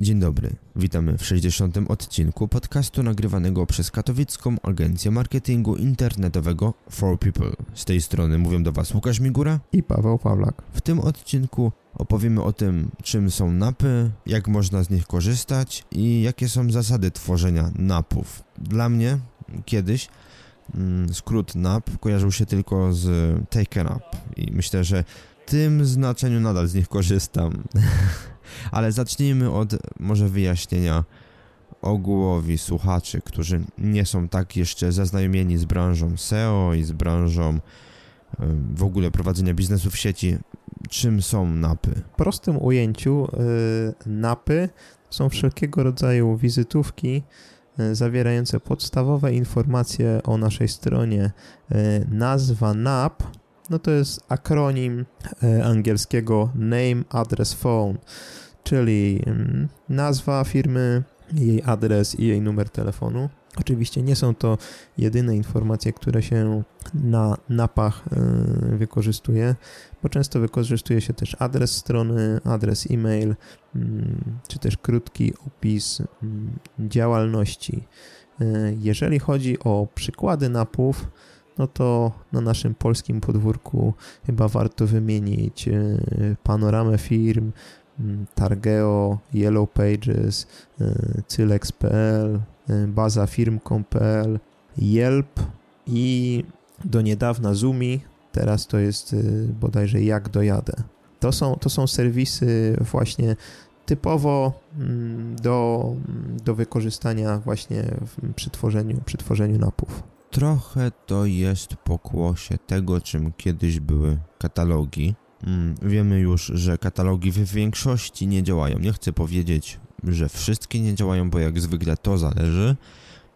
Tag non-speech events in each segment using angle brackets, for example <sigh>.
dzień dobry. Witamy w 60. odcinku podcastu nagrywanego przez katowicką agencję marketingu internetowego For People. Z tej strony mówią do Was Łukasz Migura i Paweł Pawlak. W tym odcinku opowiemy o tym, czym są napy, jak można z nich korzystać i jakie są zasady tworzenia napów. Dla mnie kiedyś mm, skrót nap kojarzył się tylko z taken up i myślę, że w tym znaczeniu nadal z nich korzystam. <laughs> Ale zacznijmy od może wyjaśnienia ogółowi słuchaczy, którzy nie są tak jeszcze zaznajomieni z branżą SEO i z branżą w ogóle prowadzenia biznesu w sieci. Czym są napy? W prostym ujęciu yy, napy są wszelkiego rodzaju wizytówki yy, zawierające podstawowe informacje o naszej stronie. Yy, nazwa NAP no to jest akronim e, angielskiego Name, Address, Phone, czyli mm, nazwa firmy, jej adres i jej numer telefonu. Oczywiście nie są to jedyne informacje, które się na napach e, wykorzystuje, bo często wykorzystuje się też adres strony, adres e-mail, mm, czy też krótki opis mm, działalności. E, jeżeli chodzi o przykłady napów, no to na naszym polskim podwórku chyba warto wymienić e, panoramę firm, Targeo, Yellow Pages, e, Cylex.pl, e, bazafirm.pl, Yelp i do niedawna Zumi, teraz to jest bodajże Jak dojadę. To są, to są serwisy właśnie typowo do, do wykorzystania właśnie przy tworzeniu, przy tworzeniu napów. Trochę to jest pokłosie tego, czym kiedyś były katalogi. Mm, wiemy już, że katalogi w większości nie działają. Nie chcę powiedzieć, że wszystkie nie działają, bo jak zwykle to zależy,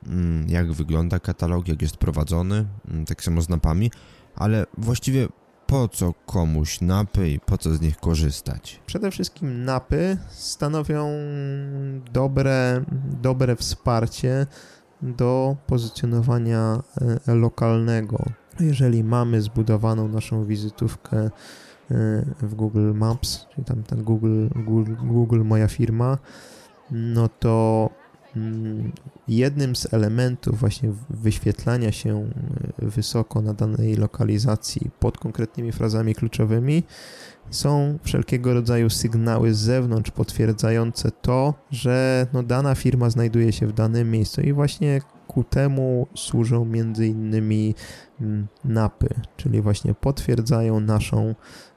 mm, jak wygląda katalog, jak jest prowadzony, mm, tak samo z napami, ale właściwie po co komuś napy i po co z nich korzystać? Przede wszystkim napy stanowią dobre, dobre wsparcie do pozycjonowania e, lokalnego. Jeżeli mamy zbudowaną naszą wizytówkę e, w Google Maps, czyli tam ten Google, Google, Google Moja Firma, no to jednym z elementów właśnie wyświetlania się e, wysoko na danej lokalizacji pod konkretnymi frazami kluczowymi są wszelkiego rodzaju sygnały z zewnątrz potwierdzające to, że no, dana firma znajduje się w danym miejscu i właśnie ku temu służą między innymi mm, napy, czyli właśnie potwierdzają naszą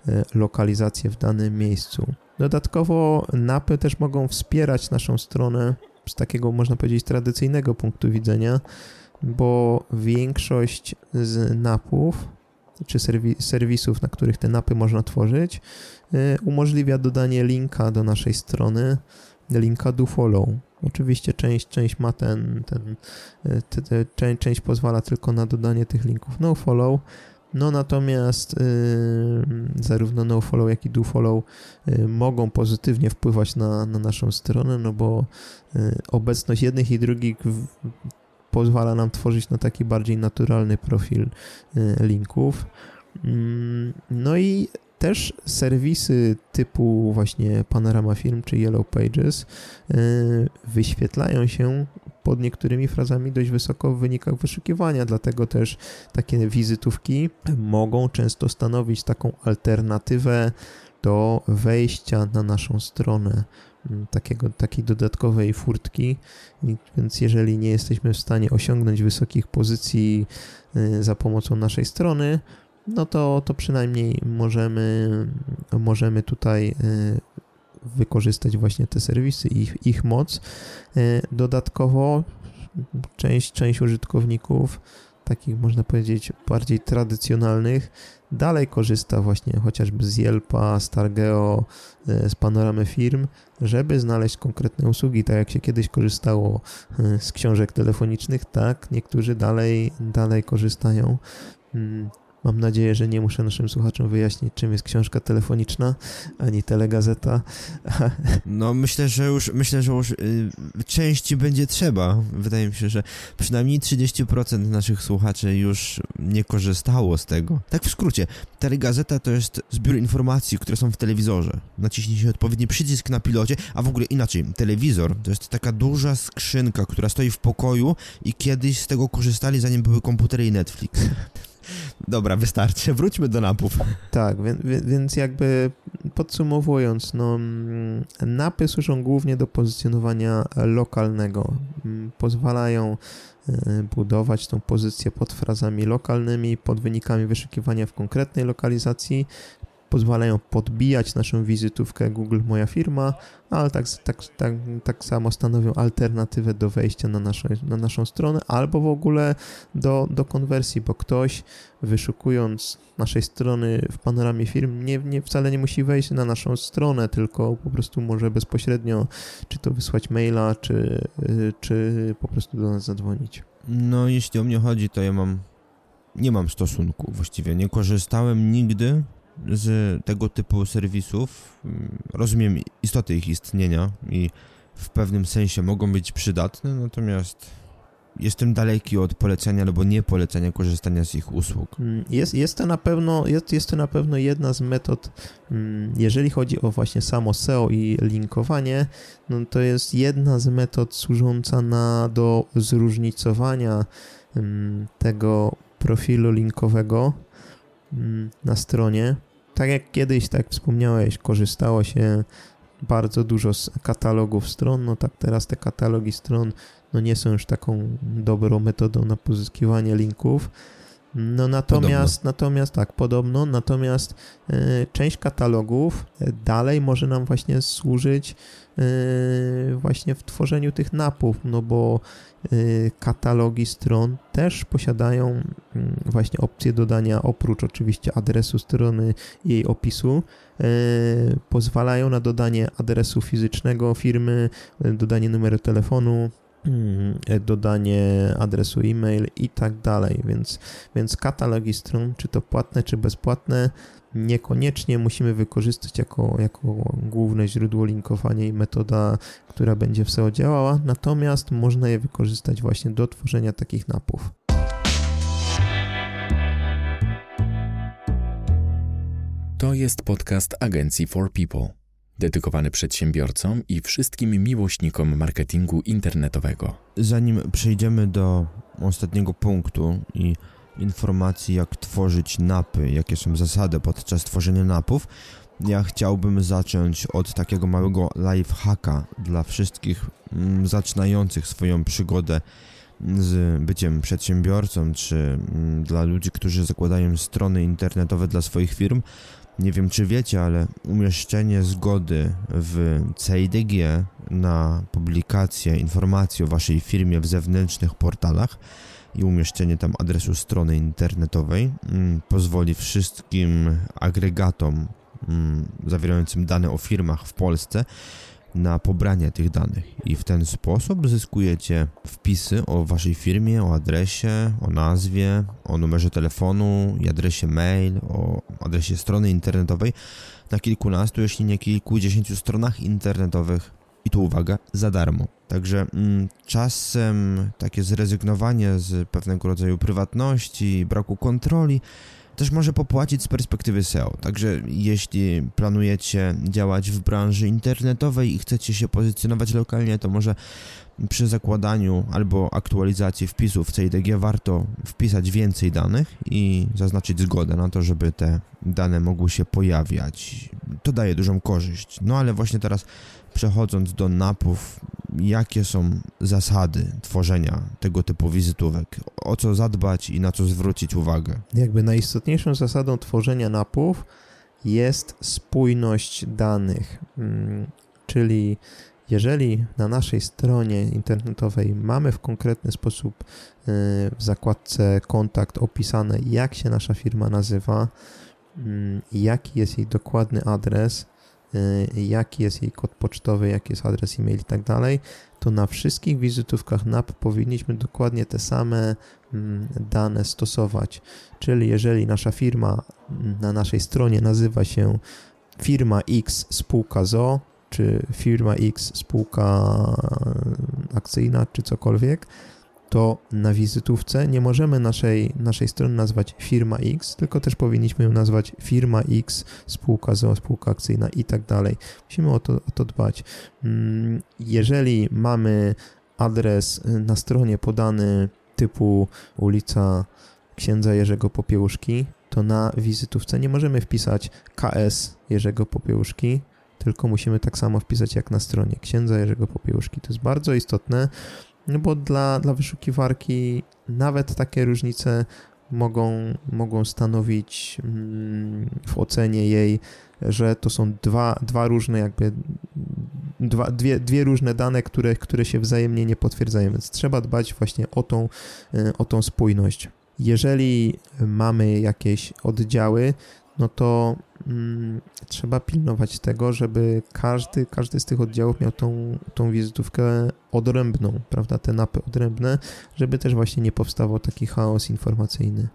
e, lokalizację w danym miejscu. Dodatkowo napy też mogą wspierać naszą stronę z takiego, można powiedzieć, tradycyjnego punktu widzenia, bo większość z napów czy serwisów, na których te napy można tworzyć, y, umożliwia dodanie linka do naszej strony, linka do follow. Oczywiście część, część ma ten, ten y, te, te, część, część pozwala tylko na dodanie tych linków no follow, no natomiast yy, zarówno nofollow, jak i dofollow yy, mogą pozytywnie wpływać na, na naszą stronę, no bo yy, obecność jednych i drugich w, pozwala nam tworzyć na taki bardziej naturalny profil y, linków. Mm, no i też serwisy typu właśnie Panorama Film czy Yellow Pages y, wyświetlają się pod niektórymi frazami dość wysoko w wynikach wyszukiwania, dlatego też takie wizytówki mogą często stanowić taką alternatywę do wejścia na naszą stronę. Mm, takiego, takiej dodatkowej furtki, więc jeżeli nie jesteśmy w stanie osiągnąć wysokich pozycji y, za pomocą naszej strony, no to, to przynajmniej możemy, możemy tutaj y, wykorzystać właśnie te serwisy, ich, ich moc. Y, dodatkowo część, część użytkowników takich można powiedzieć bardziej tradycjonalnych, dalej korzysta właśnie chociażby z Yelpa, Stargeo, e, z panoramy firm, żeby znaleźć konkretne usługi, tak jak się kiedyś korzystało e, z książek telefonicznych, tak niektórzy dalej, dalej korzystają. Mam nadzieję, że nie muszę naszym słuchaczom wyjaśnić, czym jest książka telefoniczna, ani telegazeta. <laughs> No myślę, że już myślę, że już y, części będzie trzeba. Wydaje mi się, że przynajmniej 30% naszych słuchaczy już nie korzystało z tego. Tak w skrócie, telegazeta to jest zbiór informacji, które są w telewizorze. Naciśnie się odpowiedni przycisk na pilocie, a w ogóle inaczej, telewizor to jest taka duża skrzynka, która stoi w pokoju i kiedyś z tego korzystali, zanim były komputery i Netflix. Dobra, wystarczy. Wróćmy do napów. Tak, więc jakby podsumowując, no, mm, napy służą głównie do pozycjonowania lokalnego. Mm, pozwalają e, budować tą pozycję pod frazami lokalnymi, pod wynikami wyszukiwania w konkretnej lokalizacji, pozwalają podbijać naszą wizytówkę Google Moja Firma, ale tak, tak, tak, tak samo stanowią alternatywę do wejścia na, na naszą stronę albo w ogóle do, do konwersji, bo ktoś wyszukując naszej strony w panoramie firm nie, nie, wcale nie musi wejść na naszą stronę, tylko po prostu może bezpośrednio czy to wysłać maila, czy, czy po prostu do nas zadzwonić. No jeśli o mnie chodzi, to ja mam nie mam stosunku właściwie. Nie korzystałem nigdy z tego typu serwisów. Mm, rozumiem istotę ich istnienia i w pewnym sensie mogą być przydatne, natomiast jestem daleki od polecenia albo nie polecenia korzystania z ich usług. Mm, jest, jest, to na pewno, jest, jest to na pewno jedna z metod, mm, jeżeli chodzi o właśnie samo SEO i linkowanie, no to jest jedna z metod służąca na, do zróżnicowania tego profilu linkowego na stronie. Tak jak kiedyś, tak wspomniałeś, korzystało się bardzo dużo z katalogów stron, no tak teraz te katalogi stron no nie są już taką dobrą metodą na pozyskiwanie linków. No natomiast, podobno. natomiast tak, podobno, natomiast y, część katalogów e, dalej może nam właśnie służyć y, właśnie w tworzeniu tych napów, no bo y, katalogi stron też posiadają mm, właśnie opcję dodania, oprócz oczywiście adresu strony i jej opisu, pozwalają na dodanie adresu fizycznego firmy, dodanie numeru telefonu, dodanie adresu e-mail i tak dalej, więc, więc katalogi stron, czy to płatne, czy bezpłatne, niekoniecznie musimy wykorzystać jako, jako główne źródło linkowania i metoda, która będzie w SEO działała, natomiast można je wykorzystać właśnie do tworzenia takich napów. To jest podcast agencji For People dedykowany przedsiębiorcom i wszystkim miłośnikom marketingu internetowego. Zanim przejdziemy do ostatniego punktu i informacji, jak tworzyć napy, jakie są zasady podczas tworzenia napów, ja chciałbym zacząć od takiego małego life hacka dla wszystkich mm, zaczynających swoją przygodę z byciem przedsiębiorcą, czy mm, dla ludzi, którzy zakładają strony internetowe dla swoich firm. Nie wiem czy wiecie, ale umieszczenie zgody w CIDG na publikację informacji o waszej firmie w zewnętrznych portalach i umieszczenie tam adresu strony internetowej mm, pozwoli wszystkim agregatom mm, zawierającym dane o firmach w Polsce na pobranie tych danych. I w ten sposób zyskujecie wpisy o waszej firmie, o adresie, o nazwie, o numerze telefonu i adresie mail, o adresie strony internetowej. Na kilkunastu, jeśli nie kilkudziesięciu stronach internetowych. I tu uwaga, za darmo. Także mm, czasem takie zrezygnowanie z pewnego rodzaju prywatności, braku kontroli też może popłacić z perspektywy SEO. Także jeśli planujecie działać w branży internetowej i chcecie się pozycjonować lokalnie, to może przy zakładaniu albo aktualizacji wpisów w CIDG warto wpisać więcej danych i zaznaczyć zgodę na to, żeby te dane mogły się pojawiać. To daje dużą korzyść. No ale właśnie teraz przechodząc do napów, jakie są zasady tworzenia tego typu wizytówek? O co zadbać i na co zwrócić uwagę? Jakby najistotniejszą zasadą tworzenia napów jest spójność danych, mm, czyli Jeżeli na naszej stronie internetowej mamy w konkretny sposób y, w zakładce kontakt opisane, jak się nasza firma nazywa, mm, jaki jest jej dokładny adres, jaki jest jej kod pocztowy, jaki jest adres e-mail i tak dalej, to na wszystkich wizytówkach NAP powinniśmy dokładnie te same mm, dane stosować. Czyli jeżeli nasza firma mm, na naszej stronie nazywa się firma X spółka ZO, czy firma X spółka akcyjna, czy cokolwiek, to na wizytówce nie możemy naszej, naszej strony nazwać firma X, tylko też powinniśmy ją nazwać firma X, spółka ZO, spółka akcyjna i tak dalej. Musimy o to, o to dbać. Mm, jeżeli mamy adres na stronie podany typu ulica księdza Jerzego Popiełuszki, to na wizytówce nie możemy wpisać KS Jerzego Popiełuszki, tylko musimy tak samo wpisać jak na stronie księdza Jerzego Popiełuszki. To jest bardzo istotne, no bo dla, dla wyszukiwarki nawet takie różnice mogą, mogą stanowić mm, w ocenie jej, że to są dwa, dwa różne jakby dwa, dwie, dwie różne dane, które, które się wzajemnie nie potwierdzają, więc trzeba dbać właśnie o tą, e, o tą spójność. Jeżeli mamy jakieś oddziały, no to trzeba pilnować tego, żeby każdy, każdy z tych oddziałów miał tą, tą wizytówkę odrębną, prawda, te napy odrębne, żeby też właśnie nie powstawał taki chaos informacyjny.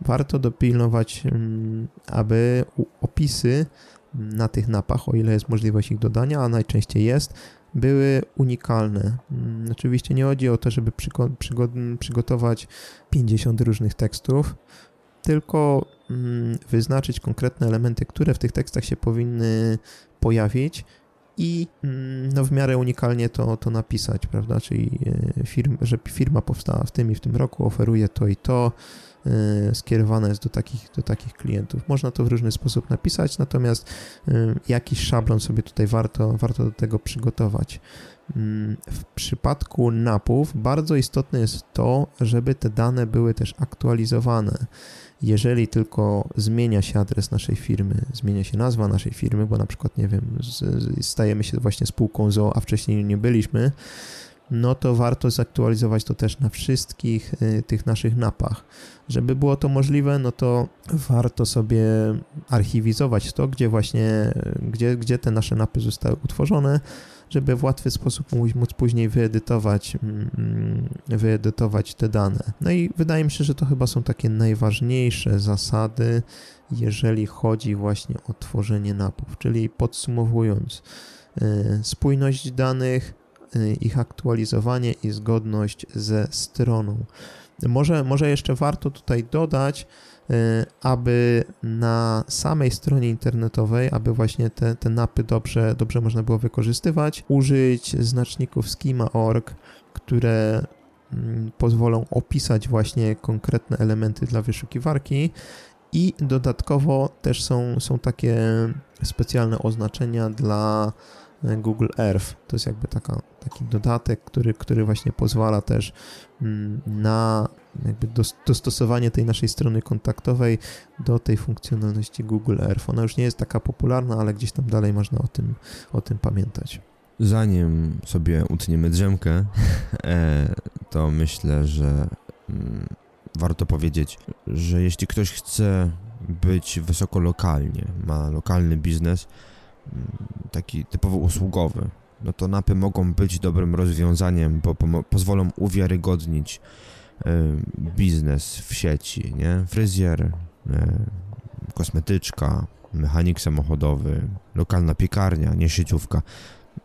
Warto dopilnować, mm, aby opisy na tych napach, o ile jest możliwość ich dodania, a najczęściej jest, były unikalne. Mm, oczywiście nie chodzi o to, żeby przygotować 50 różnych tekstów, tylko mm, wyznaczyć konkretne elementy, które w tych tekstach się powinny pojawić i mm, no, w miarę unikalnie to, to napisać, prawda? Czyli e, firm, że firma powstała w tym i w tym roku, oferuje to i to, e, skierowana jest do takich, do takich klientów. Można to w różny sposób napisać, natomiast e, jakiś szablon sobie tutaj warto, warto do tego przygotować. Mm, w przypadku napów bardzo istotne jest to, żeby te dane były też aktualizowane jeżeli tylko zmienia się adres naszej firmy, zmienia się nazwa naszej firmy, bo na przykład, nie wiem, stajemy się właśnie spółką ZO, a wcześniej nie byliśmy, no to warto zaktualizować to też na wszystkich y, tych naszych napach. Żeby było to możliwe, no to warto sobie archiwizować to, gdzie właśnie, gdzie, gdzie te nasze napy zostały utworzone, żeby w łatwy sposób móc później wyedytować, mm, wyedytować te dane. No i wydaje mi się, że to chyba są takie najważniejsze zasady, jeżeli chodzi właśnie o tworzenie napów, czyli podsumowując, y, spójność danych, y, ich aktualizowanie i zgodność ze stroną. Może, może jeszcze warto tutaj dodać, aby na samej stronie internetowej, aby właśnie te, te napy dobrze, dobrze można było wykorzystywać, użyć znaczników schema.org, które mm, pozwolą opisać właśnie konkretne elementy dla wyszukiwarki i dodatkowo też są, są takie specjalne oznaczenia dla Google Earth. To jest jakby taka, taki dodatek, który, który właśnie pozwala też mm, na jakby dostosowanie tej naszej strony kontaktowej do tej funkcjonalności Google Earth. Ona już nie jest taka popularna, ale gdzieś tam dalej można o tym, o tym pamiętać. Zanim sobie utniemy drzemkę, <laughs> e, to myślę, że mm, warto powiedzieć, że jeśli ktoś chce być wysoko lokalnie, ma lokalny biznes, mm, taki typowo usługowy, no to napy mogą być dobrym rozwiązaniem, bo pozwolą uwiarygodnić E, biznes w sieci, nie? Fryzjer, e, kosmetyczka, mechanik samochodowy, lokalna piekarnia, nie sieciówka.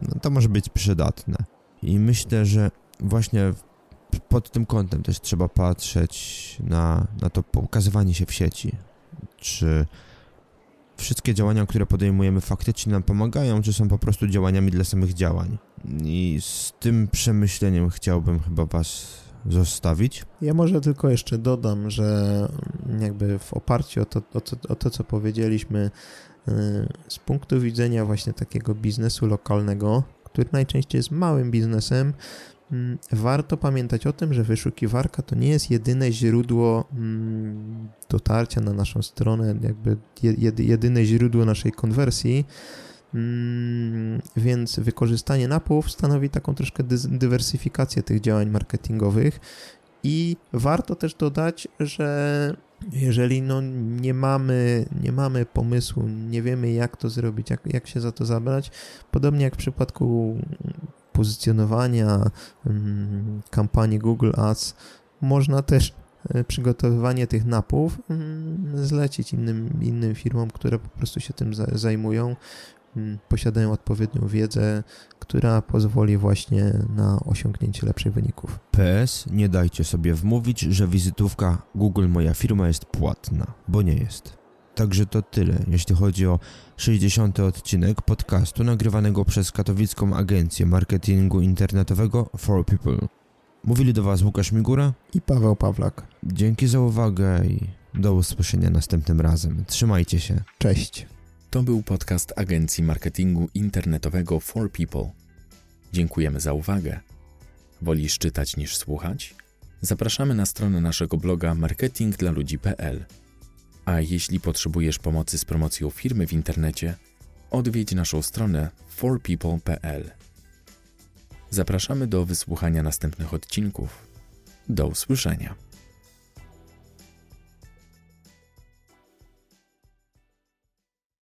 No to może być przydatne. I myślę, że właśnie pod tym kątem też trzeba patrzeć na, na to pokazywanie się w sieci. Czy wszystkie działania, które podejmujemy, faktycznie nam pomagają, czy są po prostu działaniami dla samych działań. I z tym przemyśleniem chciałbym chyba Was zostawić. Ja może tylko jeszcze dodam, że jakby w oparciu o to, o to, o to co powiedzieliśmy, y, z punktu widzenia właśnie takiego biznesu lokalnego, który najczęściej jest małym biznesem, warto pamiętać o tym, że wyszukiwarka to nie jest jedyne źródło mm, dotarcia na naszą stronę, jakby jedyne źródło naszej konwersji, Mm, więc wykorzystanie napów stanowi taką troszkę dywersyfikację tych działań marketingowych. I warto też dodać, że jeżeli no nie, mamy, nie mamy pomysłu, nie wiemy jak to zrobić, jak, jak się za to zabrać, podobnie jak w przypadku pozycjonowania mm, kampanii Google Ads, można też e, przygotowywanie tych napów mm, zlecić innym, innym firmom, które po prostu się tym zajmują, mm, posiadają odpowiednią wiedzę, która pozwoli właśnie na osiągnięcie lepszych wyników. PS, nie dajcie sobie wmówić, że wizytówka Google Moja Firma jest płatna, bo nie jest. Także to tyle, jeśli chodzi o 60. odcinek podcastu nagrywanego przez katowicką agencję marketingu internetowego For People. Mówili do Was Łukasz Migura i Paweł Pawlak. Dzięki za uwagę i do usłyszenia następnym razem. Trzymajcie się. Cześć. To był podcast agencji marketingu internetowego For People. Dziękujemy za uwagę. Wolisz czytać niż słuchać? Zapraszamy na stronę naszego bloga marketingdlaludzi.pl. A jeśli potrzebujesz pomocy z promocją firmy w internecie, odwiedź naszą stronę forpeople.pl. Zapraszamy do wysłuchania następnych odcinków. Do usłyszenia.